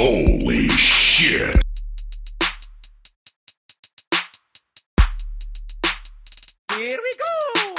Holy shit. Here we go!